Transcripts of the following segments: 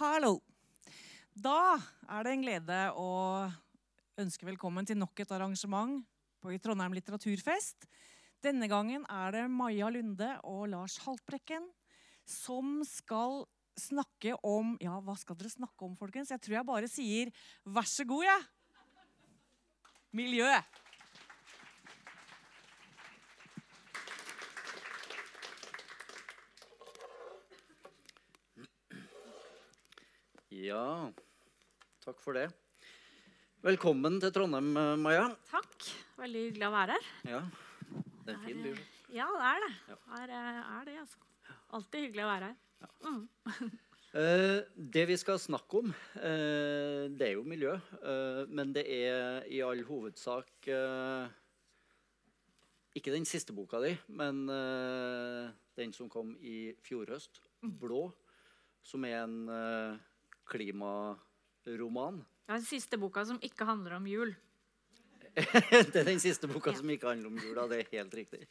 hallo. Da er det en glede å ønske velkommen til nok et arrangement på i Trondheim litteraturfest. Denne gangen er det Maja Lunde og Lars Haltbrekken som skal snakke om Ja, hva skal dere snakke om, folkens? Jeg tror jeg bare sier vær så god, jeg. Ja. Miljø. Ja, takk for det. Velkommen til Trondheim, eh, Maja. Takk. Veldig hyggelig å være her. Ja, det er en fin by. Ja, det er det. Ja. Her eh, er det, altså. Alltid hyggelig å være her. Mm. Eh, det vi skal snakke om, eh, det er jo miljø. Eh, men det er i all hovedsak eh, ikke den siste boka di, men eh, den som kom i fjor høst, 'Blå', som er en eh, klimaroman. Er den siste boka som ikke handler om jul. det er den siste boka Ja. som ikke handler om jula. Det er helt riktig.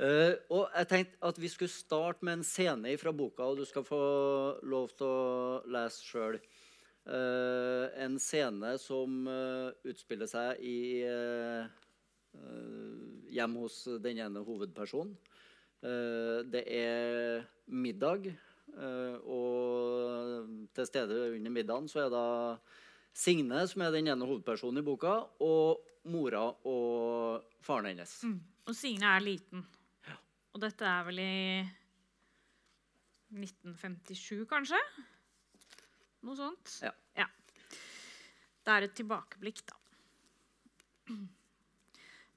Uh, og jeg tenkte at vi skulle starte med en scene fra boka, og du skal få lov til å lese sjøl. en scene som uh, utspiller seg i uh, hjem hos den ene hovedpersonen. Eh, det er middag, eh, og til stede under middagen så er da Signe, som er den ene hovedpersonen i boka, og mora og faren hennes. Mm. Og Signe er liten. Og dette er vel i 1957, kanskje? Noe sånt? Ja. Det er et tilbakeblikk, da.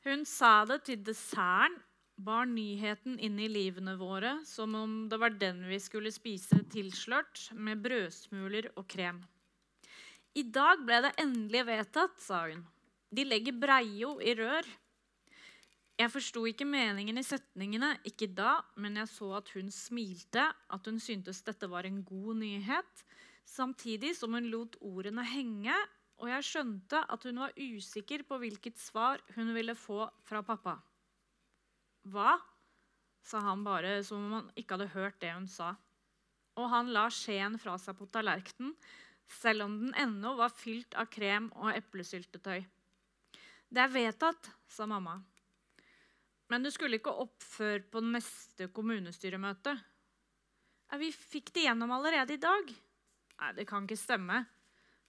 Hun sa det til desserten, bar nyheten inn i livene våre som om det var den vi skulle spise tilslørt med brødsmuler og krem. I dag ble det endelig vedtatt, sa hun. De legger Breio i rør. Jeg forsto ikke meningen i setningene, ikke da, men jeg så at hun smilte, at hun syntes dette var en god nyhet, samtidig som hun lot ordene henge, og jeg skjønte at hun var usikker på hvilket svar hun ville få fra pappa. Hva? sa han bare som om han ikke hadde hørt det hun sa. Og han la skjeen fra seg på tallerkenen, selv om den ennå var fylt av krem og eplesyltetøy. Det er vedtatt, sa mamma. Men du skulle ikke opp før på neste kommunestyremøte. Ja, vi fikk det gjennom allerede i dag. Nei, det kan ikke stemme.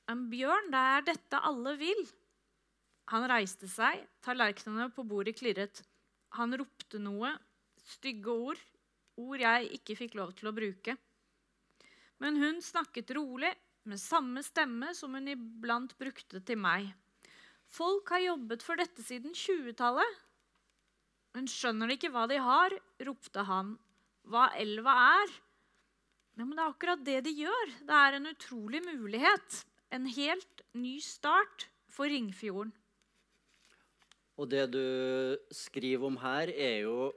Men Bjørn, det er dette alle vil. Han reiste seg, tallerkenene på bordet klirret. Han ropte noe, stygge ord, ord jeg ikke fikk lov til å bruke. Men hun snakket rolig, med samme stemme som hun iblant brukte til meg. Folk har jobbet for dette siden 20-tallet. Men skjønner ikke hva de har? ropte han. Hva elva er? Ja, men det er akkurat det de gjør. Det er en utrolig mulighet. En helt ny start for Ringfjorden. Og det du skriver om her, er jo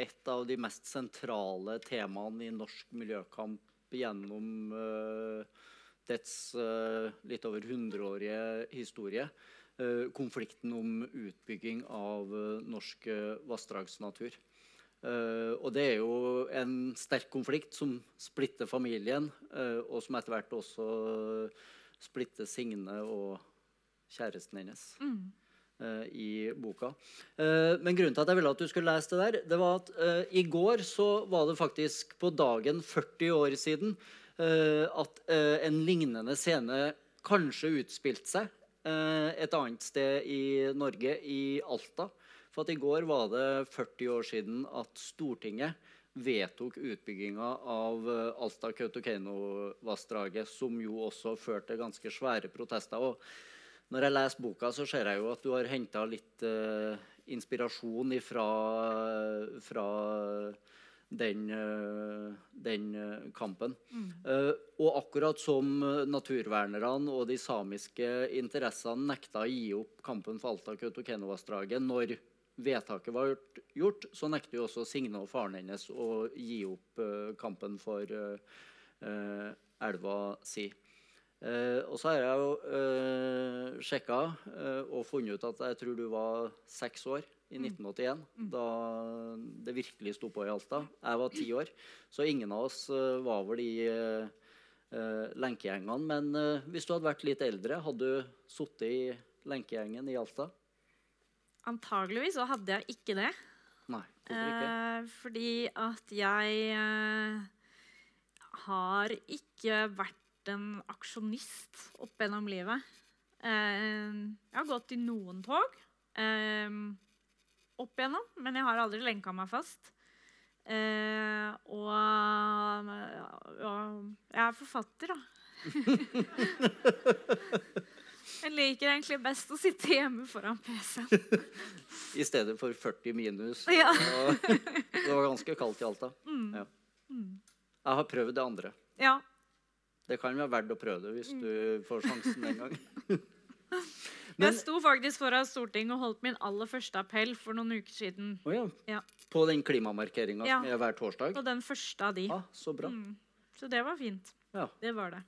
et av de mest sentrale temaene i norsk miljøkamp gjennom uh, dets uh, litt over hundreårige historie. Uh, konflikten om utbygging av norsk vassdragsnatur. Og det er jo en sterk konflikt som splitter familien, og som etter hvert også splitter Signe og kjæresten hennes eh, i boka. Eh, men grunnen til at jeg ville at du skulle lese det der, det var at uh, i går så var det faktisk på dagen 40 år siden uh, at uh, en lignende scene kanskje utspilte seg eh, et annet sted i Norge, i Alta. For at i går var det 40 år siden at Stortinget vedtok utbygginga av eh, Alta-Kautokeino-vassdraget, som jo også førte ganske svære protester. Og når jeg leser boka, så ser jeg jo at du har henta litt uh, inspirasjon ifra, fra den, eh, den kampen. kampen. Uh, og akkurat som eh, naturvernerne og de samiske interessene nekta å gi opp kampen for Alta-Kautokeino-vassdraget når vedtaket var gjort, så nekter jo også Signe og faren hennes å gi opp uh, kampen for uh, eh, elva si. Eh, og så har jeg jo eh, sjekka eh, og funnet ut at jeg tror du var seks år i 1981, da det virkelig sto på i Alta. Jeg var ti år, så ingen av oss eh, var vel i eh, lenkegjengene. Men eh, hvis du hadde vært litt eldre, hadde du sittet i lenkegjengen i Alta? Antageligvis så hadde jeg ikke det. Nei, hvorfor ikke? Eh, fordi at jeg har ikke vært en aksjonist opp gjennom livet. Eh, jeg har gått i noen tog eh, opp igjennom, men jeg har aldri lenka meg fast. Eh, og jeg er forfatter, da. jeg liker egentlig best å sitte hjemme foran PC-en. I stedet for 40 minus. Ja. Det var ganske kaldt i Alta. Ja. Jeg har prøvd det andre. Ja. Det kan være verdt å prøve det hvis du får sjansen en gang. Jeg sto faktisk foran Stortinget og holdt min aller første appell for noen uker siden. Oh ja. Ja. På den klimamarkeringa Ja. som er hver torsdag? På den første av de. Ah, så bra. Mm. Så det var fint. Ja, Det var det.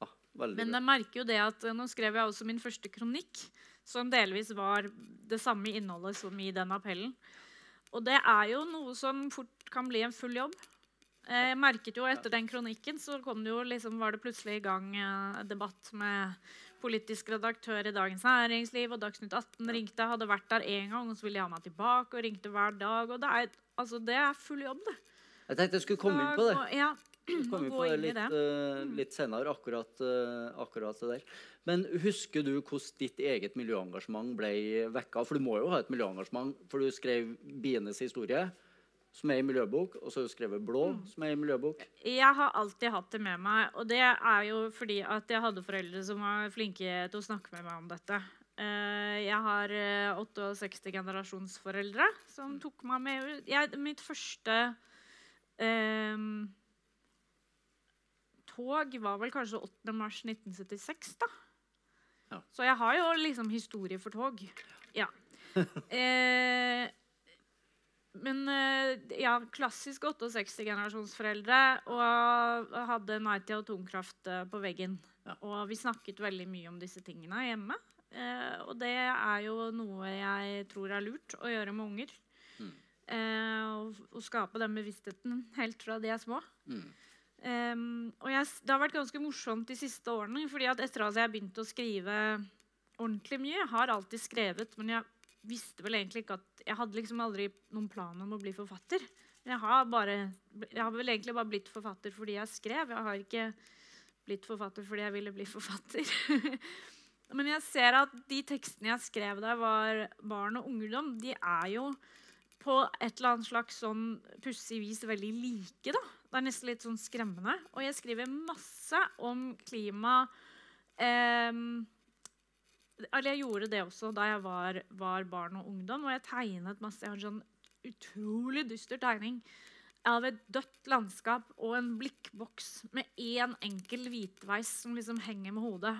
ah, Men jeg merker jo det at eh, nå skrev jeg også min første kronikk, som delvis var det samme innholdet som i den appellen. Og det er jo noe som fort kan bli en full jobb. Eh, Jeg merket jo Etter den kronikken så kom det jo liksom, var det plutselig i gang eh, debatt med politisk redaktør i Dagens Næringsliv, og Dagsnytt 18 ringte. Hadde vært der én gang, og så ville de ha meg tilbake, og ringte hver dag. og Det er, altså, det er full jobb, det. Jeg tenkte jeg skulle komme inn på det. Ja, Komme inn på det litt, eh, litt senere, akkurat, uh, akkurat det der. Men husker du hvordan ditt eget miljøengasjement ble vekka? For du må jo ha et miljøengasjement, for du skrev 'Bienes historie', som er i miljøbok, og så har du skrevet 'Blå', Mm. som er i miljøbok. Jeg har alltid hatt det med meg, og det er jo fordi at jeg hadde foreldre som var flinke til å snakke med meg om dette. Eh, Jeg har eh, 68 generasjonsforeldre som tok meg med. Jeg, mitt første eh, tog var vel kanskje 8. mars 1976, da. Ja. Så jeg har jo liksom historie for tog. Ja. Eh, men eh, ja, klassisk 68-generasjonsforeldre og hadde og atomkraft eh, på veggen. Ja. Og vi snakket veldig mye om disse tingene hjemme. Eh, og det er jo noe jeg tror er lurt å gjøre med unger. Mm. Eh, og, og skape den bevisstheten helt fra de er små. Mm. Um, og jeg, det har vært ganske morsomt de siste årene. fordi at etter at jeg begynte å skrive ordentlig mye Jeg har alltid skrevet, men jeg visste vel egentlig ikke at Jeg hadde liksom aldri noen plan om å bli forfatter. Jeg har, bare, jeg har vel egentlig bare blitt forfatter fordi jeg skrev. Jeg har ikke blitt forfatter fordi jeg ville bli forfatter. men jeg ser at de tekstene jeg skrev jeg var barn og ungdom, de er jo på et eller annet slags sånn pussig vis veldig like. da. Det er nesten litt sånn skremmende. Og jeg skriver masse om klima ehm, Eller jeg gjorde det også da jeg var, var barn og ungdom. Og jeg tegnet masse. Jeg har en sånn utrolig dyster tegning av et dødt landskap og en blikkboks med én enkel hvitveis som liksom henger med hodet.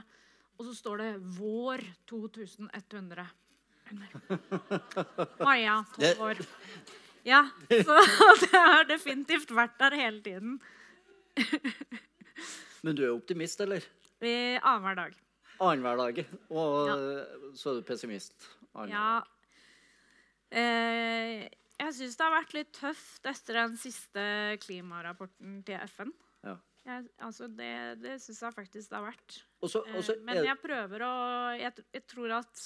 Og så står det 'Vår 2100'. Maja, tolv år. Ja, så det har definitivt vært der hele tiden. Men du er optimist, eller? Eh, Annenhver dag. Annenhver dag. Og Ja. så er du pessimist. Ja. Eh, jeg syns det har vært litt tøft etter den siste klimarapporten til FN. Ja. Jeg, altså det det syns jeg faktisk det har vært. Også, også, Eh, men jeg prøver å Jeg, jeg tror at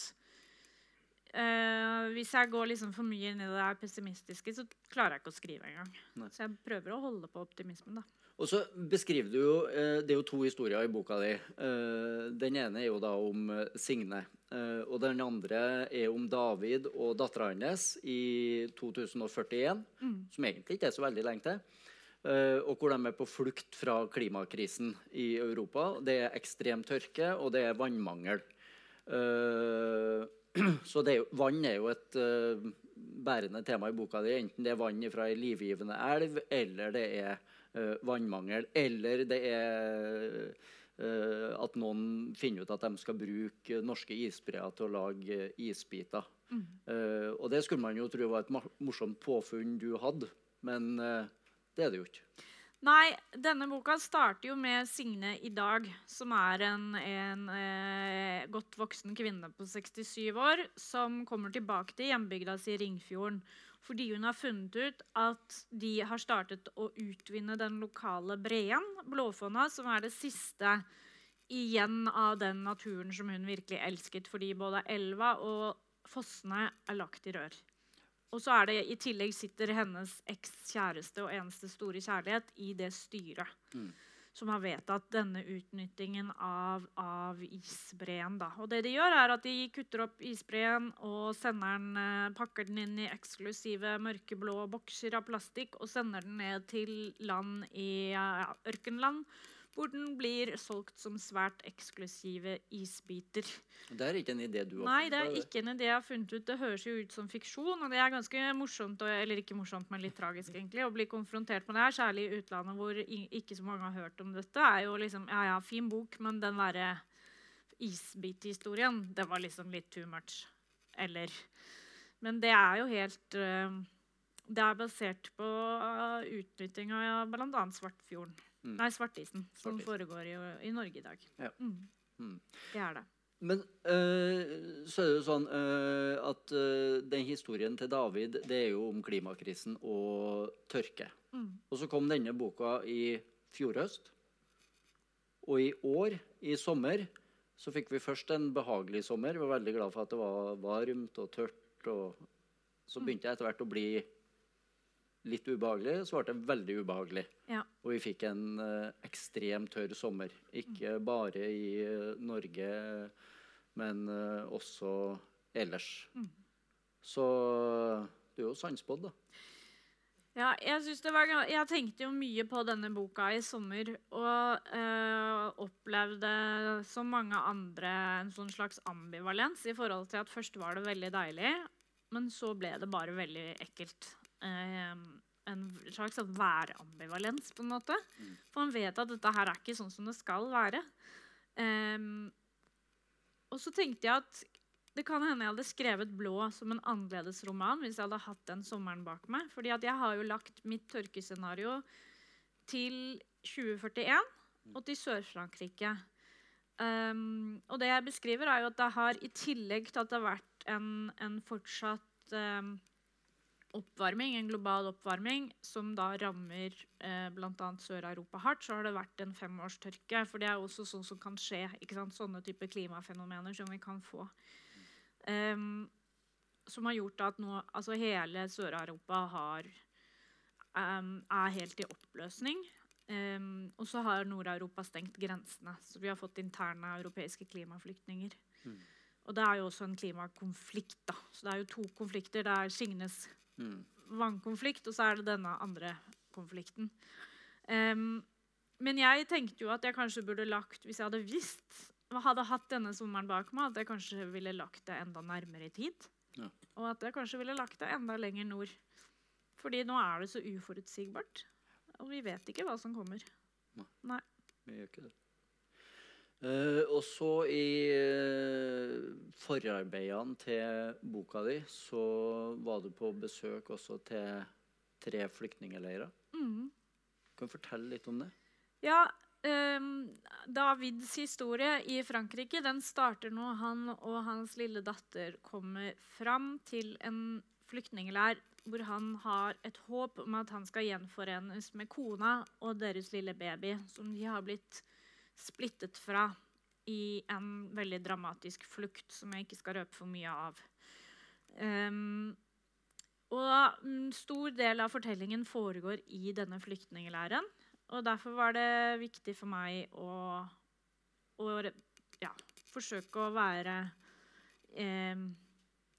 eh, hvis jeg går liksom for mye inn i det pessimistiske, så klarer jeg ikke å skrive engang. Så jeg prøver å holde på optimismen, da. Og så beskriver du jo eh, Det er jo to historier i boka di. Eh, Den ene er jo da om eh, Signe. Og den andre er om David og dattera hans i 2041. Som egentlig ikke er så veldig lenge til. Og hvor de er på flukt fra klimakrisen i Europa. Det er ekstrem tørke, og det er vannmangel. Så det er jo, vann er jo et bærende tema i boka di. Enten det er vann fra ei livgivende elv, eller det er vannmangel, eller det er eh, at noen finner ut at de skal bruke norske isbreer til å lage eh, isbiter. Eh, og det skulle man jo tro var et morsomt påfunn du hadde, men eh, det er det jo ikke. Nei, denne boka starter jo med Signe i dag, som er en, en eh, godt voksen kvinne på 67 år som kommer tilbake til hjembygda si Ringfjorden Fordi hun har funnet ut at de har startet å utvinne den lokale breen, blåfonna, som er det siste igjen av den naturen som hun virkelig elsket, fordi både elva og fossene er lagt i rør. Og så er det i tillegg sitter hennes ekskjæreste og eneste store kjærlighet i det styret. Mm. Som har vedtatt denne utnyttingen av, av isbreen. Da. Og det de gjør, er at de kutter opp isbreen og den, eh, pakker den inn i eksklusive mørkeblå bokser av plastikk og sender den ned til land i ja, ørkenland hvor den blir solgt som svært eksklusive isbiter. Det er ikke en idé du har Nei, det er ikke en idé jeg har funnet ut. Det høres jo ut som fiksjon, og det er ganske morsomt, eller ikke morsomt, men litt tragisk egentlig, å bli konfrontert med det her, særlig i utlandet hvor ikke så mange har hørt om dette. er jo liksom, ja ja, fin bok, men den derre isbithistorien, det var liksom litt too much. Eller Men det er jo helt øh, Det er basert på uh, utnytting av bl.a. Svartfjorden. Mm. Nei, Svartisen, som foregår i, i Norge i dag. Ja. Mm. Mm. Det er det. Men øh, så er det jo sånn øh, at øh, den historien til David det er jo om klimakrisen og tørke. Mm. Og så kom denne boka i fjor høst. Og i år, i sommer, så fikk vi først en behagelig sommer. Vi var veldig glad for at det var varmt og tørt. Og så begynte jeg etter hvert å bli litt ubehagelig. Så ble det veldig ubehagelig. Ja. Og vi fikk en uh, ekstremt tørr sommer. Ikke bare i uh, Norge, men uh, også ellers. Mm. Så du er jo sannspådd, da. Ja, jeg, det var, jeg tenkte jo mye på denne boka i sommer, og øh, opplevde som mange andre en sånn slags ambivalens i forhold til at først var det veldig deilig, men så ble det bare veldig ekkelt. En slags sånn værambivalens, på en måte. For man vet at dette her er ikke sånn som det skal være. Um, og så tenkte jeg at det kan hende jeg hadde skrevet 'Blå' som en annerledes roman hvis jeg hadde hatt den sommeren bak meg. Fordi jeg har jo lagt mitt tørkescenario til 2041 og til Sør-Frankrike. Um, og det jeg beskriver, er jo at det har i tillegg til at det har vært en, en fortsatt um, oppvarming, en global oppvarming, som da rammer eh, bl.a. Sør-Europa hardt, så har det vært en femårstørke. For det er også sånn som kan skje. ikke sant? Sånne typer klimafenomener som vi kan få. Um, som har gjort at nå, altså hele Sør-Europa har um, er helt i oppløsning. Um, og så har Nord-Europa stengt grensene, så vi har fått interne europeiske klimaflyktninger. Mm. Og det er jo også en klimakonflikt. da. Så det er jo to konflikter. Det er Signes Mm. vannkonflikt, og så er det denne andre konflikten. Um, men jeg tenkte jo at jeg kanskje burde lagt, hvis jeg hadde visst hadde hatt denne sommeren bak meg, at jeg kanskje ville lagt det enda nærmere i tid. Ja. Og at jeg kanskje ville lagt det enda lenger nord. Fordi nå er det så uforutsigbart. Og vi vet ikke hva som kommer. Nei. Vi gjør ikke det. Eh, og så i uh, forarbeidene til boka di så var du på besøk også til tre flyktningleirer. Mm. Kan du fortelle litt om det? Ja, Um, Davids historie i Frankrike den starter når han og hans lille datter kommer fram til en flyktningleir hvor han har et håp om at han skal gjenforenes med kona og deres lille baby, som de har blitt splittet fra i en veldig dramatisk flukt, som jeg ikke skal røpe for mye av. Um, og en stor del av fortellingen foregår i denne flyktningleiren. Og derfor var det viktig for meg å, å ja, forsøke å være um,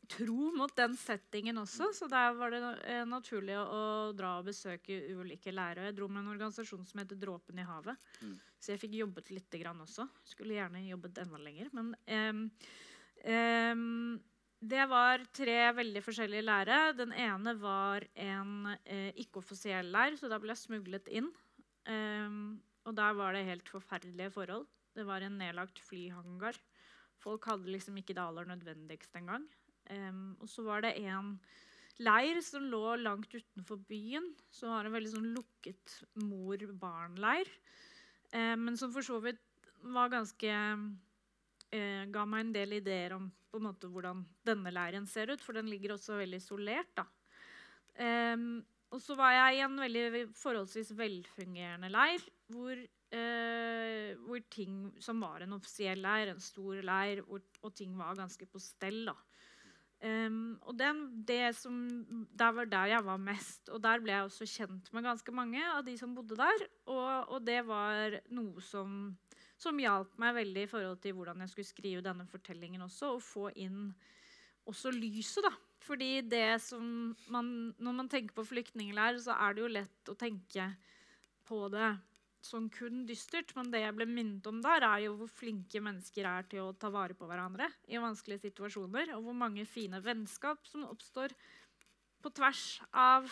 tro mot den settingen også. Så der var det eh, naturlig å, å dra og besøke ulike lærere. Jeg dro med en organisasjon som heter Dråpen i havet. Mm. Så jeg fikk jobbet litt grann også. Skulle gjerne jobbet enda lenger. Men um, um, det var tre veldig forskjellige lærere. Den ene var en eh, ikke-offisiell leir, så da ble jeg smuglet inn. Um, og der var det helt forferdelige forhold. Det var en nedlagt flyhangar. Folk hadde liksom ikke det aller nødvendigste engang. Um, og så var det en leir som lå langt utenfor byen. Som var en veldig sånn lukket mor-barn-leir. Eh, men som for så vidt var ganske eh, Ga meg en del ideer om på en måte hvordan denne leiren ser ut, for den ligger også veldig isolert. da. Eh, og så var jeg i en veldig forholdsvis velfungerende leir hvor, eh, hvor ting som var en offisiell leir, en stor leir, hvor, og ting var ganske på stell. da. Em, og den, det som, Der var der jeg var mest. Og der ble jeg også kjent med ganske mange av de som bodde der. Og, og det var noe som, som hjalp meg veldig i forhold til hvordan jeg skulle skrive denne fortellingen også. og få inn også lyset, da. Fordi det som man, når man tenker på flyktningleir, så er det jo lett å tenke på det som kun dystert. Men det jeg ble minnet om der, er jo hvor flinke mennesker er til å ta vare på hverandre i vanskelige situasjoner. Og hvor mange fine vennskap som oppstår på tvers av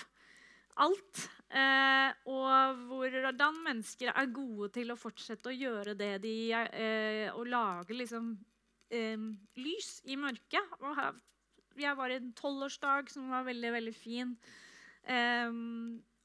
alt. Eh, og hvordan mennesker er gode til å fortsette å gjøre det de eh, Å lage liksom eh, lys i mørket. Og her, jeg var i en tolvårsdag som var veldig, veldig fin. Eh,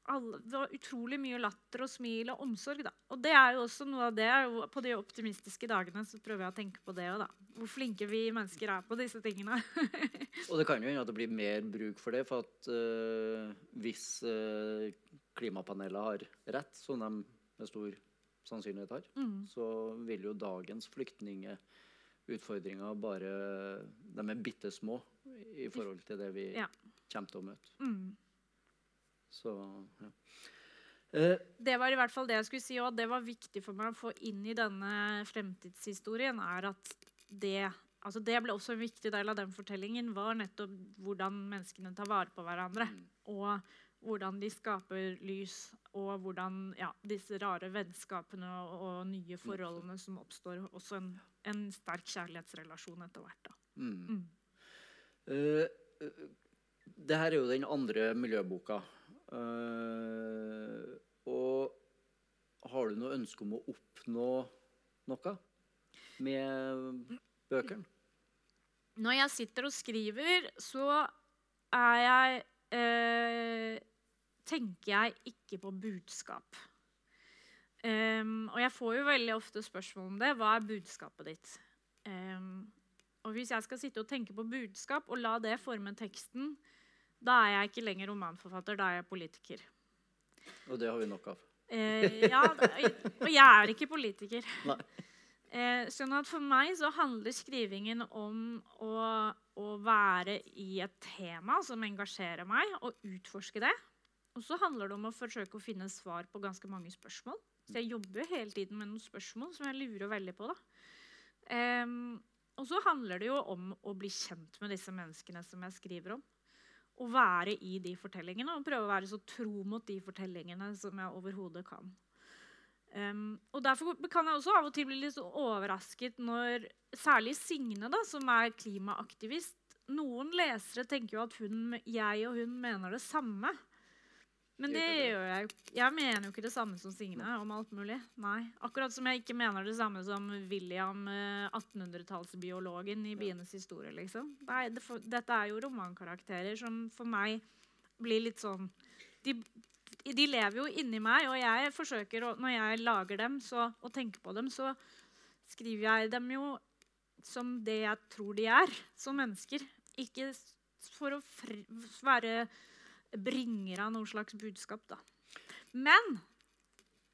alle, det var utrolig mye latter og smil og omsorg. Da. Og det er jo også noe av det, På de optimistiske dagene så prøver jeg å tenke på det òg. Hvor flinke vi mennesker er på disse tingene. Og det kan jo hende at det blir mer bruk for det, for at eh, hvis eh, klimapanelet har rett, som de med stor sannsynlighet har, Mm. så vil jo dagens flyktningutfordringer bare De er bitte små i forhold til det vi Ja. kommer til å møte. Mm. Så ja. Eh, Det var i hvert fall det jeg skulle si, og det var viktig for meg å få inn i denne fremtidshistorien, er at det altså det ble også en viktig del av den fortellingen, var nettopp hvordan menneskene tar vare på hverandre. Mm. Og hvordan de skaper lys, og hvordan ja, disse rare vennskapene og, og nye forholdene som oppstår. Også en, en sterk kjærlighetsrelasjon etter hvert. Mm. Mm. Eh, det her er jo den andre miljøboka. Eh, og har du noe ønske om å oppnå noe med bøkene? Når jeg sitter og skriver, så er jeg uh, Tenker jeg ikke på budskap. Um, og jeg får jo veldig ofte spørsmål om det. Hva er budskapet ditt? Um, og hvis jeg skal sitte og tenke på budskap og la det forme teksten, da er jeg ikke lenger romanforfatter, da er jeg politiker. Og det har vi nok av. Eh, ja, og jeg er ikke politiker. Nei. Eh, sånn at for meg så handler skrivingen om å, å være i et tema som engasjerer meg, og utforske det. Og så handler det om å forsøke å finne svar på ganske mange spørsmål. Så jeg jobber hele tiden med noen spørsmål som jeg lurer veldig på. da. Em, og så handler det jo om å bli kjent med disse menneskene som jeg skriver om. Å være i de fortellingene og prøve å være så tro mot de fortellingene som jeg overhodet kan. Um, og Derfor kan jeg også av og til bli litt overrasket når særlig Signe, da, som er klimaaktivist Noen lesere tenker jo at hun, jeg og hun mener det samme. Men det Gjør jeg. Jeg mener jo ikke det samme som Signe om alt mulig. Nei. Akkurat som jeg ikke mener det samme som William, eh, 1800-tallsbiologen i Bienes historie. liksom. Nei, det, for, dette er jo romankarakterer som for meg blir litt sånn de, de lever jo inni meg, og jeg forsøker, å, når jeg lager dem så, og tenker på dem, så skriver jeg dem jo som det jeg tror de er, som mennesker. Ikke for å være bringer av noe slags budskap, da. Men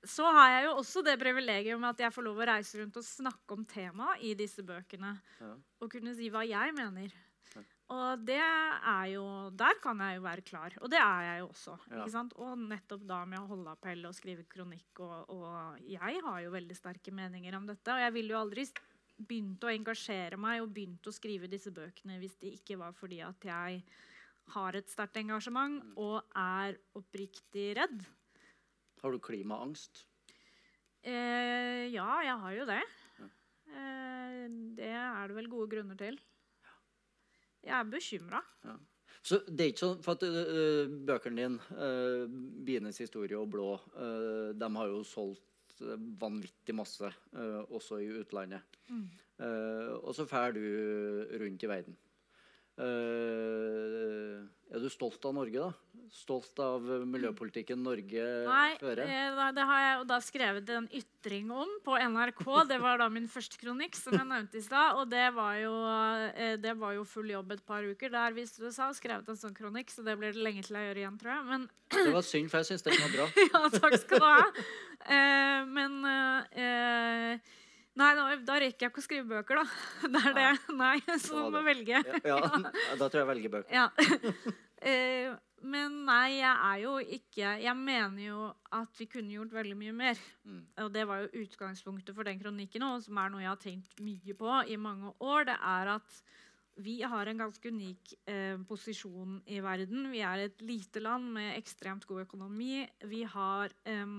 så har jeg jo også det privilegium at jeg får lov å reise rundt og snakke om temaet i disse bøkene. Ja. Og kunne si hva jeg mener. Ja. Og det er jo Der kan jeg jo være klar. Og det er jeg jo også. Ja. Ikke sant? Og nettopp da med å holde appell og skrive kronikk. Og, og jeg har jo veldig sterke meninger om dette. Og jeg ville jo aldri begynt å engasjere meg og begynt å skrive disse bøkene hvis det ikke var fordi at jeg har et sterkt engasjement og er oppriktig redd. Har du klimaangst? Eh, ja, jeg har jo det. Ja. Eh, det er det vel gode grunner til. Jeg er bekymra. Så det er ikke sånn, for at uh, Bøkene dine, uh, 'Bienes historie' og 'Blå', uh, de har jo solgt vanvittig masse, også i utlandet. Mm. Og så drar du rundt i verden. Eh, er du stolt av Norge, da? stolt av miljøpolitikken Norge Nei, fører? Nei, da, det har jeg da skrevet en ytring om på NRK. Det var da min første kronikk, som jeg nevnte i stad. Og det var, jo, eh, det var jo full jobb et par uker. Der viste det seg skrevet en sånn kronikk, så det blir det lenge til jeg gjør igjen, tror jeg. Men Det var synd, for jeg syns den var bra. ja, takk skal du ha. Uh, men eh, Nei, da, da rekker jeg ikke å skrive bøker, da. Det er det. Nei, så Ja, du må velge. Ja, ja, da tror jeg jeg velger bøker. Ja. Eh, men nei, jeg er jo ikke Jeg mener jo at vi kunne gjort veldig mye mer. Mm. Og det var jo utgangspunktet for den kronikken òg, som er noe jeg har tenkt mye på i mange år. Det er at vi har en ganske unik eh, posisjon i verden. Vi er et lite land med ekstremt god økonomi. Vi har eh,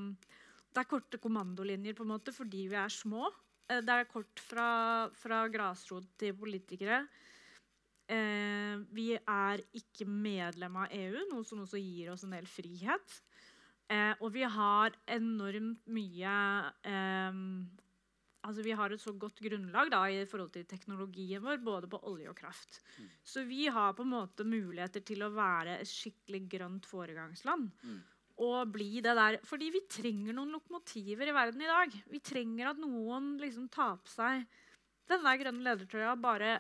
Det er korte kommandolinjer på en måte fordi vi er små. Eh, det er kort fra, fra grasrot til politikere. Eh, vi er ikke medlem av EU, noe som også gir oss en del frihet. Eh, og vi har enormt mye eh, Altså vi har et så godt grunnlag da, i forhold til teknologien vår, både på olje og kraft. Så vi har på en måte muligheter til å være et skikkelig grønt foregangsland. Mm. Og bli det der Fordi vi trenger noen lokomotiver i verden i dag. Vi trenger at noen liksom tar på seg den der grønne ledertrøya, bare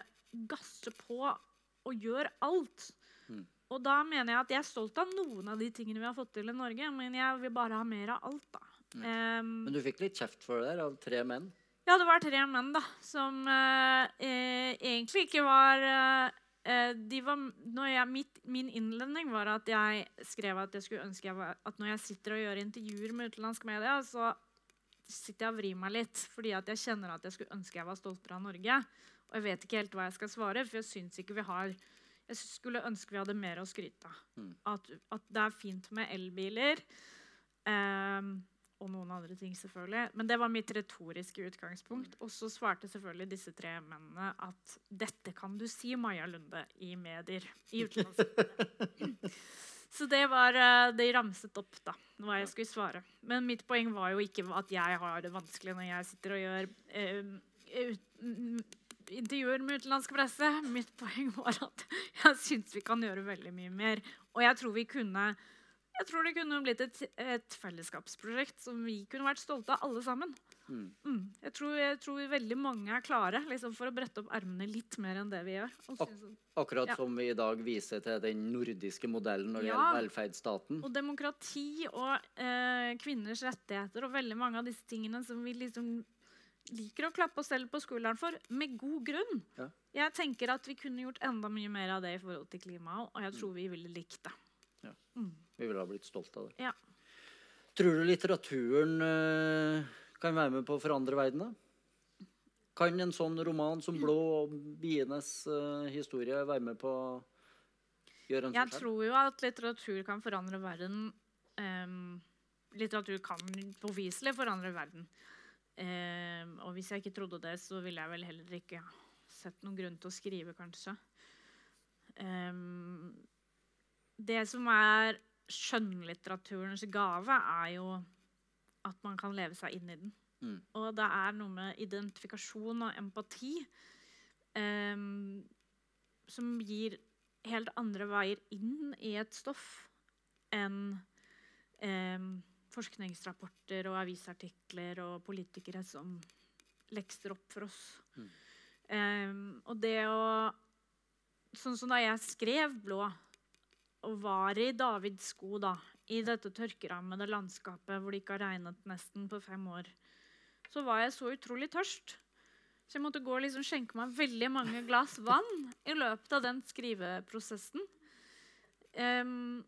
gasser på og gjør alt. Mm. Og da mener jeg at jeg er stolt av noen av de tingene vi har fått til i Norge, men jeg vil bare ha mer av alt, da. Em, Men du fikk litt kjeft for det der av tre menn. ja, det var tre menn da, som eh, eh, egentlig ikke var eh, de var, jeg, mitt, Min innledning var at jeg skrev at jeg skulle ønske jeg var, at når jeg sitter og gjør intervjuer med utenlandsk media, så sitter jeg og vrir meg litt. Fordi at jeg kjenner at jeg skulle ønske jeg var stoltere av Norge. Og jeg vet ikke helt hva jeg skal svare, for jeg syns ikke vi har Jeg skulle ønske vi hadde mer å skryte av. Mm. At, at det er fint med elbiler. ehm, og noen andre ting, selvfølgelig. Men det var mitt retoriske utgangspunkt. Og så svarte selvfølgelig disse tre mennene at dette kan du si, Maja Lunde, i medier. I. Så det var eh, Det ramset opp, da, hva jeg skulle svare. Men mitt poeng var jo ikke at jeg har det vanskelig når jeg sitter og gjør eh, mm, intervjuer med utenlandsk presse. Mitt poeng var at jeg syns vi kan gjøre veldig mye mer. Og jeg tror vi kunne jeg tror det kunne blitt et, et fellesskapsprosjekt som vi kunne vært stolte av, alle sammen. Mm. Mm. Jeg, tror, jeg tror veldig mange er klare liksom, for å brette opp ermene litt mer enn det vi gjør. Ak- Akkurat Ja. som vi i dag viser til den nordiske modellen når det Ja. gjelder velferdsstaten. og demokrati og eh, kvinners rettigheter og veldig mange av disse tingene som vi liksom liker å klappe oss selv på skulderen for, med god grunn. Ja. Jeg tenker at vi kunne gjort enda mye mer av det i forhold til klimaet, og jeg tror vi ville likt det. Ja. Mm. Vi ville ha blitt stolt av det. Ja. Tror du litteraturen eh, kan være med på å forandre verden? da? Kan en sånn roman som 'Blå' og bienes eh, historie være med på å gjøre en Jeg forskjell? tror jo at litteratur kan forandre verden. Um, litteratur kan påviselig forandre verden. Um, og hvis jeg ikke trodde det, så ville jeg vel heller ikke sett noen grunn til å skrive, kanskje. Um, det som er skjønnlitteraturens gave, er jo at man kan leve seg inn i den. Mm. Og det er noe med identifikasjon og empati um, som gir helt andre veier inn i et stoff enn um, forskningsrapporter og avisartikler og politikere som lekser opp for oss. Mm. Um, og det å Sånn som da jeg skrev 'Blå' og var i Davids sko da, i dette tørkerammede landskapet hvor det ikke har regnet nesten på fem år, så var jeg så utrolig tørst. Så jeg måtte gå og liksom skjenke meg veldig mange glass vann i løpet av den skriveprosessen. Um,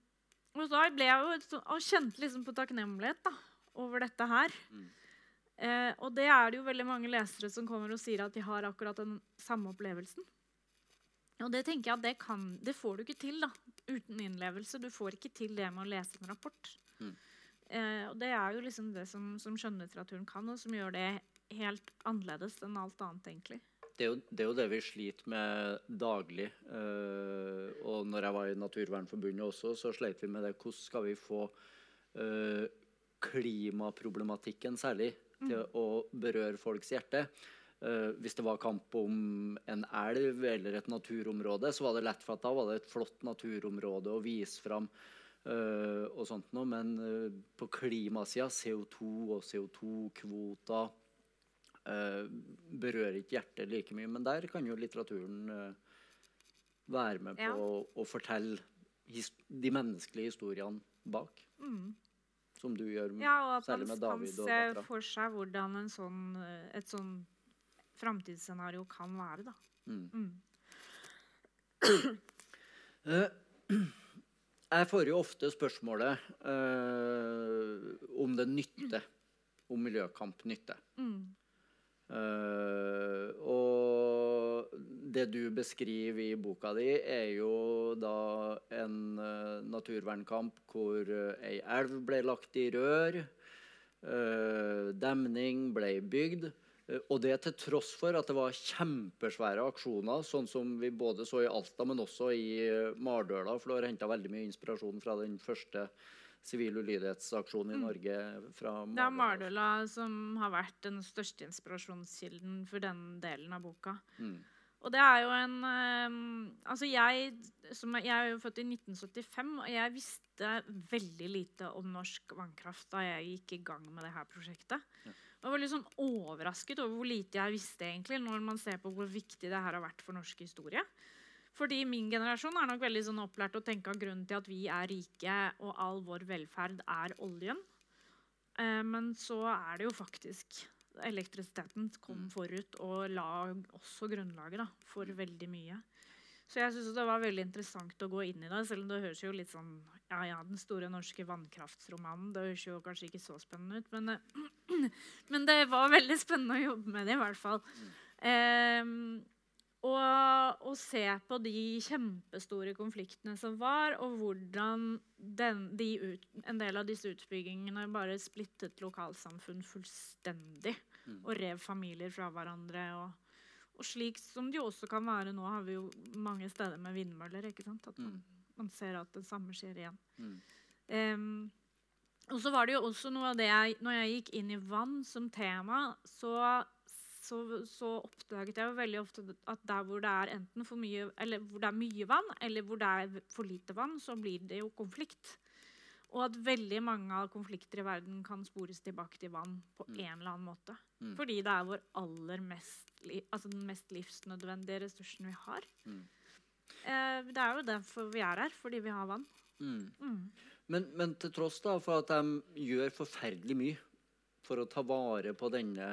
og da ble jeg jo så- og kjente liksom på takknemlighet da, over dette her. Mm. Uh, og det er det jo veldig mange lesere som kommer og sier at de har akkurat den samme opplevelsen. Og det tenker jeg at det, kan, det får du ikke til da, uten innlevelse. Du får ikke til det med å lese en rapport. Mm. Eh, og det er jo liksom det som, som skjønnlitteraturen kan, og som gjør det helt annerledes enn alt annet, egentlig. Det er, jo, det er jo det vi sliter med daglig. Uh, og når jeg var i Naturvernforbundet også, så slet vi med det. Hvordan skal vi få uh, klimaproblematikken særlig til å berøre folks hjerte? Eh, hvis det var kamp om en elv eller et naturområde, så var det lett for at da var det et flott naturområde å vise fram Uh, og sånt noe. Men uh, på klimasida, CO2 og CO2-kvoter eh, berører ikke hjertet like mye. Men der kan jo litteraturen være med på Ja. å, å fortelle de menneskelige historiene bak. Mm. Som du gjør Ja, og at særlig med David og dattera. for seg hvordan en sånn, et sånn framtidsscenario kan være. da. Mm. Mm. Eh, Jeg får jo ofte spørsmålet eh, om det nytter. Om miljøkamp nytter. Mm. Eh, og det du beskriver i boka di, er jo da en eh, naturvernkamp hvor uh, ei elv ble lagt i rør. eh, demning ble bygd. Eh, og det til tross for at det var kjempesvære aksjoner, sånn som vi både så i Alta, men også i uh, Mardøla. For du har henta veldig mye inspirasjon fra den første sivil ulydighetsaksjonen i Norge. fra Mm. Det er Mardøla. Som har vært den største inspirasjonskilden for den delen av boka. Mm. Og det er jo en eh, Altså, jeg, som, jeg er jo født i 1975, og jeg visste veldig lite om norsk vannkraft da jeg gikk i gang med det her prosjektet. Jeg var litt sånn overrasket over hvor lite jeg visste, egentlig, når man ser på hvor viktig det her har vært for norsk historie. Fordi min generasjon er nok veldig sånn opplært å tenke at grunnen til at vi er rike og all vår velferd er oljen. Eh, men så er det jo faktisk elektrisiteten kom forut og la også grunnlaget da, for veldig mye. Så jeg synes det var veldig interessant å gå inn i det, selv om det høres jo litt sånn Ja, ja, den store norske vannkraftsromanen. Det høres jo kanskje ikke så spennende ut, men, eh, men det var veldig spennende å jobbe med det, i hvert fall. Um, og, og se på de kjempestore konfliktene som var, og hvordan den, de ut, en del av disse utbyggingene bare splittet lokalsamfunn fullstendig. Og rev familier fra hverandre. Og, og slik som det jo også kan være nå, har vi jo mange steder med vindmøller. ikke sant? At man, man ser at det samme skjer igjen. Mm. Um, og så var det jo også noe av det jeg Når jeg gikk inn i vann som tema, så, så, så oppdaget jeg jo veldig ofte at der hvor det er enten for mye Eller hvor det er mye vann, eller hvor det er for lite vann, så blir det jo konflikt. Og at veldig mange av konflikter i verden kan spores tilbake til vann på en eller annen måte. Mm. Fordi det er vår aller mest, altså den mest livsnødvendige ressursen vi har. Mm. Eh, det er jo derfor vi er her, fordi vi har vann. Mm. Mm. Men, men til tross da, for at de gjør forferdelig mye for å ta vare på denne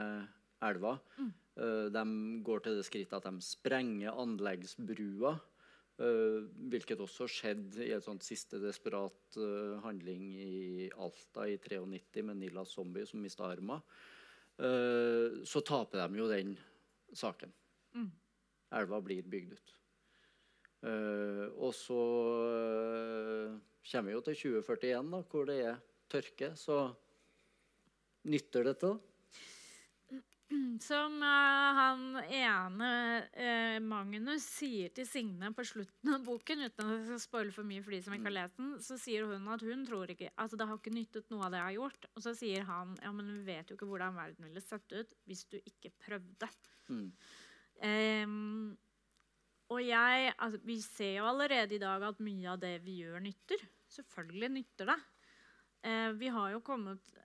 elva eh, De går til det skrittet at de sprenger anleggsbrua. Uh, hvilket også skjedde i et sånt siste desperat uh, handling i Alta i 93 med Nila Zombie som mista arma. Uh, så taper de jo den saken. Mm. Elva blir bygd ut. Uh, og så uh, kommer vi jo til 2041, da, hvor det er tørke. Så nytter det da? Som eh, han ene eh, Magnus sier til Signe på slutten av boken, uten at jeg skal spoile for mye for de som ikke har lest den, så sier hun at hun tror ikke Altså, det har ikke nyttet noe av det jeg har gjort. Og så sier han ja, men vi vet jo ikke hvordan verden ville sett ut hvis du ikke prøvde. Mm. Um, og jeg altså, Vi ser jo allerede i dag at mye av det vi gjør, nytter. Selvfølgelig nytter det. Uh, vi har jo kommet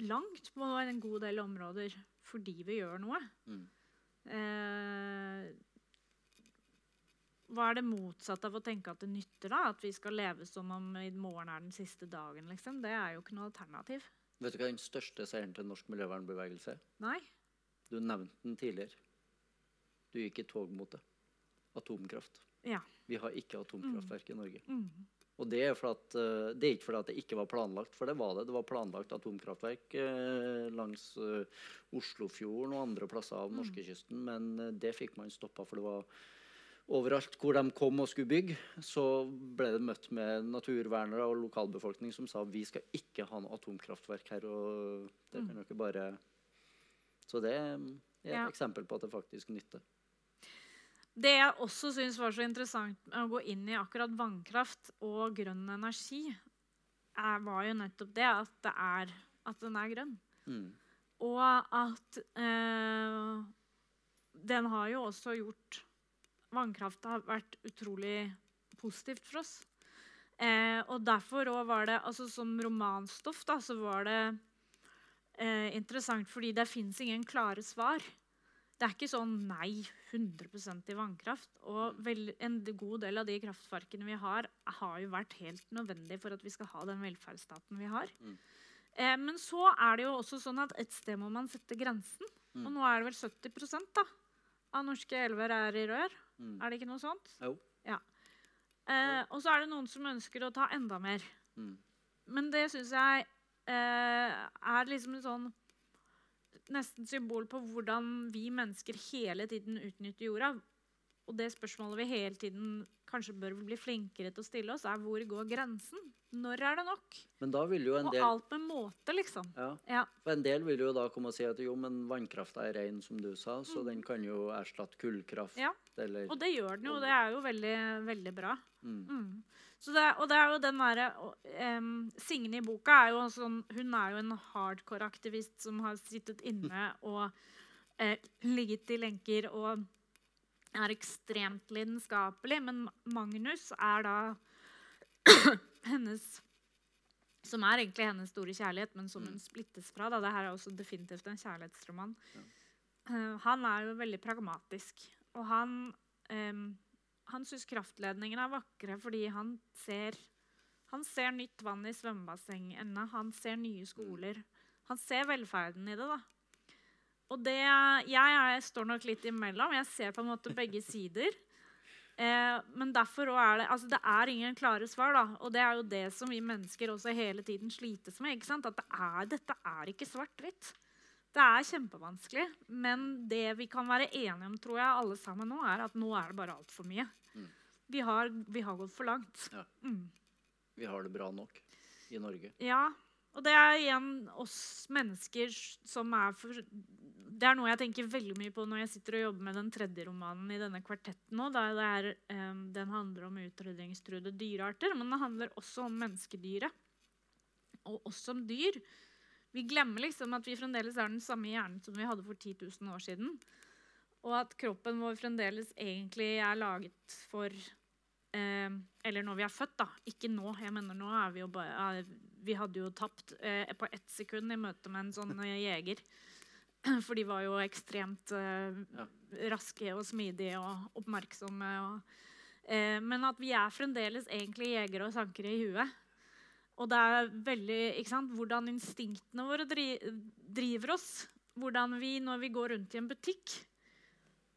langt på en god del områder fordi vi gjør noe. Mm. Eh, hva er det motsatte av å tenke at det nytter? da? At vi skal leve som om i morgen er den siste dagen? liksom? Det er jo ikke noe alternativ. Vet du hva den største seieren til norsk miljøvernbevegelse er? Nei. Du nevnte den tidligere. Du gikk i tog mot det. Atomkraft. Ja. Vi har ikke atomkraftverk i Norge. Mm. Og det er, for at, eh, det er ikke fordi at det ikke var planlagt, for det var det. Det var planlagt atomkraftverk eh, langs eh, Oslofjorden og andre plasser av norskekysten, men det fikk man stoppa, for det var overalt hvor de kom og skulle bygge, så ble det møtt med naturvernere og lokalbefolkning som sa vi skal ikke ha noe atomkraftverk her, og det kan dere bare Så det er et Ja. eksempel på at det faktisk nytter. Det jeg også syns var så interessant med å gå inn i akkurat vannkraft og grønn energi, er, var jo nettopp det at, det er, at den er grønn. Mm. Og at eh, den har jo også gjort Vannkraft har vært utrolig positivt for oss. Eh, og derfor òg var det altså Som romanstoff da, så var det eh, interessant fordi det fins ingen klare svar. Det er ikke sånn nei 100% i vannkraft. Og vel, en god del av de kraftverkene vi har, har jo vært helt nødvendig for at vi skal ha den velferdsstaten vi har. Mm. Eh, men så er det jo også sånn at et sted må man sette grensen. Mm. Og nå er det vel 70% da, av norske elver er i rør. Mm. Er det ikke noe sånt? Jo. Eh, og så er det noen som ønsker å ta enda mer. Mm. Men det syns jeg eh, er liksom en sånn Nesten symbol på hvordan vi mennesker hele tiden utnytter jorda. Og det spørsmålet vi hele tiden kanskje bør bli flinkere til å stille oss, er hvor går grensen? Når er det nok? Men da vil jo en Og alt med måte, liksom. ja, Ja. For en del vil jo da komme og si at jo, men vannkrafta er ren, som du sa, så den kan jo erstatte kullkraft. Mm. Ja. Eller Og det gjør den jo. Det er jo veldig, veldig bra. mm. Mm. Så det, og det er jo den derre um, Signe i boka er jo sånn Hun er jo en hardcore-aktivist som har sittet inne og eh, ligget i lenker og er ekstremt lidenskapelig. Men Magnus er da hennes Som er egentlig hennes store kjærlighet, men som hun splittes fra. Da. Det her er også definitivt en kjærlighetsroman. Eh, han er jo veldig pragmatisk. Og han um, han syns kraftledningen er vakre fordi han ser, han ser nytt vann i svømmebassengene. Han ser nye skoler. Han ser velferden i det. da. Og det, jeg, jeg, står nok litt imellom. Jeg ser på en måte begge sider. Eh, men derfor er det altså det er ingen klare svar. da, Og det er jo det som vi mennesker også hele tiden slites med. ikke sant? At det er, dette er ikke svart-hvitt. Det er kjempevanskelig. Men det vi kan være enige om, tror jeg, alle sammen nå, er at nå er det bare altfor mye. Mm. Vi, har, vi har gått for langt. Ja. Mm. Vi har det bra nok i Norge. Ja, og det er igjen oss mennesker som er for Det er noe jeg tenker veldig mye på når jeg sitter og jobber med den tredje romanen i denne kvartetten nå. Er, um, den handler om utrydningstruede dyrearter, men det handler også om menneskedyret. Og oss som dyr. Vi glemmer liksom at vi fremdeles er den samme hjernen som vi hadde for 10 000 år siden. Og at kroppen vår fremdeles egentlig er laget for eh, Eller når vi er født, da. Ikke nå. Jeg mener nå er vi jo bare Vi hadde jo tapt eh, på ett sekund i møte med en sånn eh, jeger. For de var jo ekstremt eh, Ja. raske og smidige og oppmerksomme. Og, eh, men at vi er fremdeles egentlig jegere og sankere i huet. Og det er veldig, ikke sant, hvordan instinktene våre dri driver oss. Hvordan vi, når vi går rundt i en butikk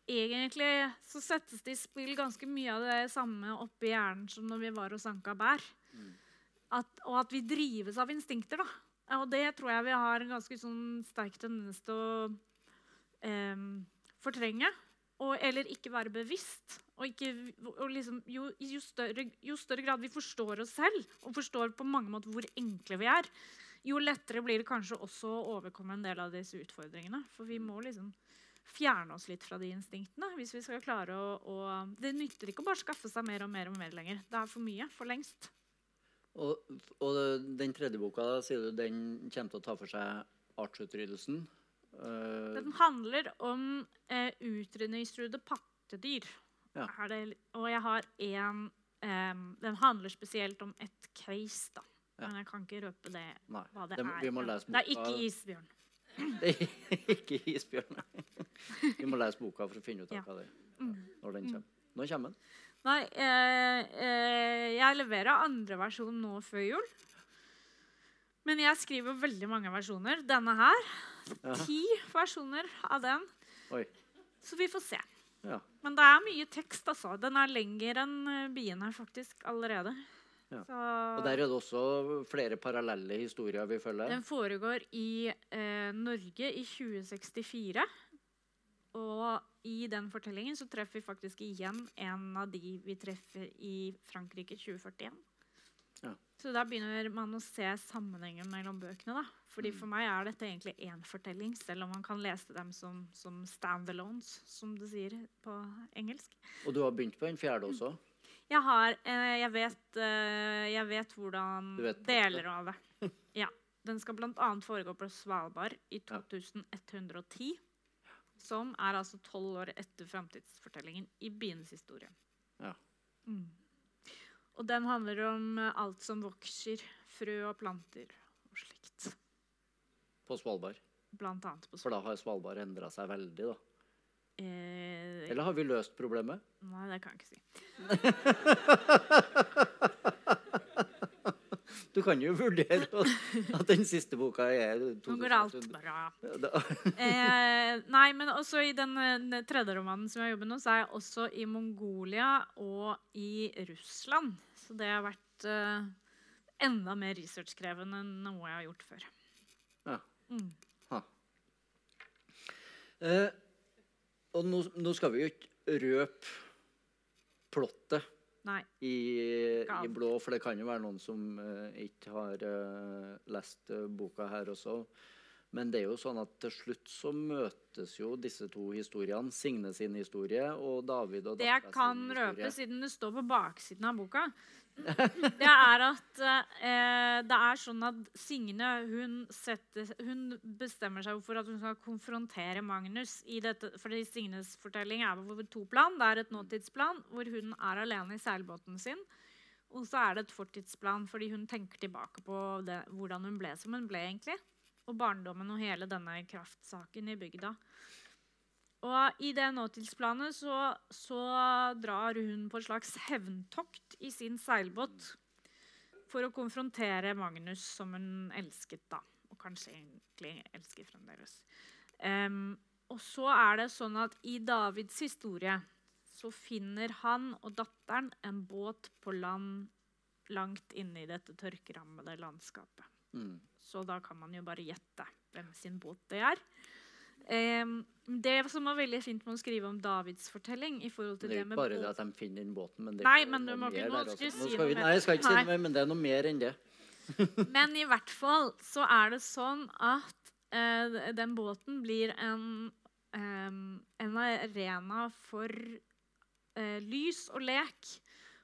Egentlig så settes det i spill ganske mye av det samme oppi hjernen som når vi var og sanka bær. Mm. At, og at vi drives av instinkter. da. Og det tror jeg vi har en ganske sånn sterk tendens til å eh, fortrenge. Og, eller ikke være bevisst. Og ikke, og liksom, jo, jo, større, jo større grad vi forstår oss selv, og forstår på mange måter hvor enkle vi er, jo lettere blir det kanskje også å overkomme en del av disse utfordringene. For vi må liksom fjerne oss litt fra de instinktene. hvis vi skal klare å, å Det nytter ikke å bare skaffe seg mer og mer og mer lenger. Det er for mye. For lengst. Og, og den tredje boka, sier du, den kommer til å ta for seg artsutryddelsen. Uh, Den handler om uh, utrydningstruede pattedyr. Ja. Det, og jeg har en um, Den handler spesielt om et case, da. Ja. Men jeg kan ikke røpe det, nei, hva det, det, er. vi må lese det er ikke isbjørn. Det ikke isbjørn. Vi må lese boka for å finne ut av hva det er. Mm. Når den kommer. Når kommer den? Nei, eh, eh, jeg leverer andre versjon nå før jul. Men jeg skriver veldig mange versjoner. Denne her. Ja. Ti versjoner av den. Oi. Så vi får se. Ja. Men det er mye tekst, altså. Den er lengre enn eh, bien her, faktisk, allerede. Ja. Så Og der er det også flere parallelle historier vi følger. den foregår i eh, Norge i 2064. Og i den fortellingen så treffer vi faktisk igjen en av de vi treffer i Frankrike 2041. Ja. Så da begynner man å se sammenhengen mellom bøkene. da. Fordi Mm. For meg er dette egentlig én fortelling, selv om man kan lese dem som, som stand-alones, som det sier på engelsk. Og du har begynt på den fjerde også? Jeg har eh, Jeg vet, eh, jeg vet hvordan Du vet deler av det. Ja. Den skal bl.a. foregå på Svalbard i 2110. Som er altså tolv år etter framtidsfortellingen i byens historie. Ja. Mm. Og den handler om eh, alt som vokser. Frø og planter og slikt. På Svalbard. Blant annet på Svalbard. For da har Svalbard endra seg veldig, da. Eh, Eller har vi løst problemet? nei, det kan jeg ikke si. Du kan jo vurdere at- den siste boka er Nå går alt bra. Eh, nei, men også i den, eh, den tredje romanen som jeg jobber nå, så er jeg også i Mongolia og i Russland. Så det har vært eh, enda mer researchkrevende enn noe jeg har gjort før. Ja. Mm. Ha. Eh, og nå, nå skal vi jo ikke røpe plottet. I, i blå, for det kan jo være noen som uh, ikke har uh, lest eh, boka her også. Men det er jo sånn at til slutt så møtes jo disse to historiene. Signe sin historie og David og Det jeg kan røpe, historie. siden det står på baksiden av boka, det er at eh, det er sånn at Signe hun, setter, hun bestemmer seg for at hun skal konfrontere Magnus i dette. Fordi Signes fortelling er på to plan. Det er et nåtidsplan hvor hun er alene i seilbåten sin. Og så er det et fortidsplan fordi hun tenker tilbake på det, hvordan hun ble som hun ble. egentlig. Og barndommen og hele denne kraftsaken i bygda. Og i det nåtidsplanet så, så drar hun på et slags hevntokt i sin seilbåt for å konfrontere Magnus, som hun elsket da. Og kanskje egentlig elsker fremdeles. Um, og så er det sånn at i Davids historie så finner han og datteren en båt på land langt inne i dette tørkerammede landskapet. Mm. Så da kan man jo bare gjette hvem sin båt det er. Em, det som var veldig fint med å skrive om Davids fortelling i forhold til Det det, er ikke bare det at de finner den båten, men det Nei, men du må ikke- nå skal du si noe mer. Nei, jeg skal ikke si noe mer, men det er noe mer enn det. Men i hvert fall så er det sånn at eh, den båten blir en, em, en arena for eh, lys og lek.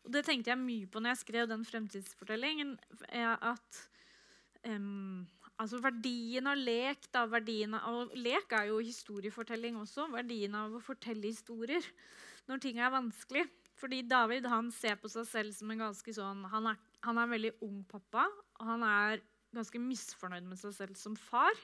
Og det tenkte jeg mye på når jeg skrev den fremtidsfortellingen. er At em, altså verdien av lek da, verdien av, lek er jo historiefortelling også. Verdien av å fortelle historier når ting er vanskelig. Fordi David han ser på seg selv som en ganske sånn Han er, han er en veldig ung pappa, og han er ganske misfornøyd med seg selv som far.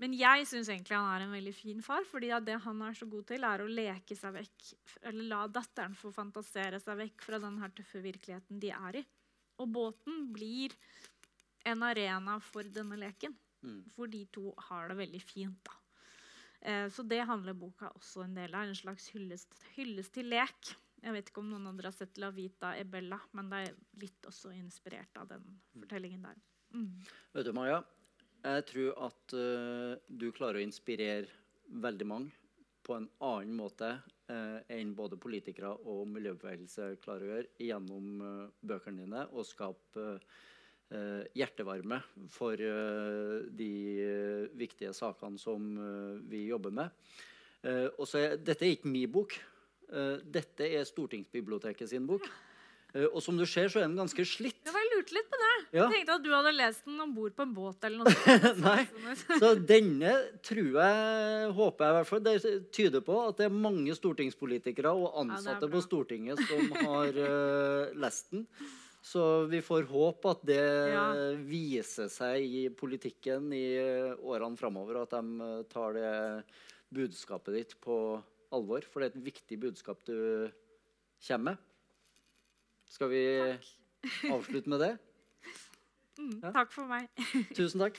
Men jeg syns egentlig han er en veldig fin far, fordi det han er så god til, er å leke seg vekk, eller la datteren få fantasere seg vekk fra den her tøffe virkeligheten de er i. Og båten blir en arena for denne leken, Mm. For de to har det veldig fint. da. Eh, så det handler boka også en del av. En slags hyllest, hyllest til lek. Jeg vet ikke om noen andre har sett La Vita e Bella, men det er litt også inspirert av den fortellingen der. Mm. Vet du, Maja, jeg tror at uh, du klarer å inspirere veldig mange på en annen måte uh, enn både politikere og miljøbevegelse klarer å gjøre gjennom uh, bøkene dine og skape eh, hjertevarme for eh, de eh, viktige sakene som eh, vi jobber med. Eh, og så er, dette er ikke min bok. Eh, dette er Stortingsbiblioteket sin bok. Eh, og som du ser, så er den ganske slitt. Jeg lurte litt på det. Ja. Jeg tenkte at du hadde lest den om bord på en båt eller noe. Nei. Så denne tror jeg, håper jeg i hvert fall, det tyder på at det er mange stortingspolitikere og ansatte ja, på Stortinget som har uh, lest den. Så vi får håpe at det Ja. viser seg i politikken i årene framover, at de eh, tar det budskapet ditt på alvor. For det er et viktig budskap du kommer med. Skal vi avslutte med det? Mm, Ja. takk for meg. Tusen takk.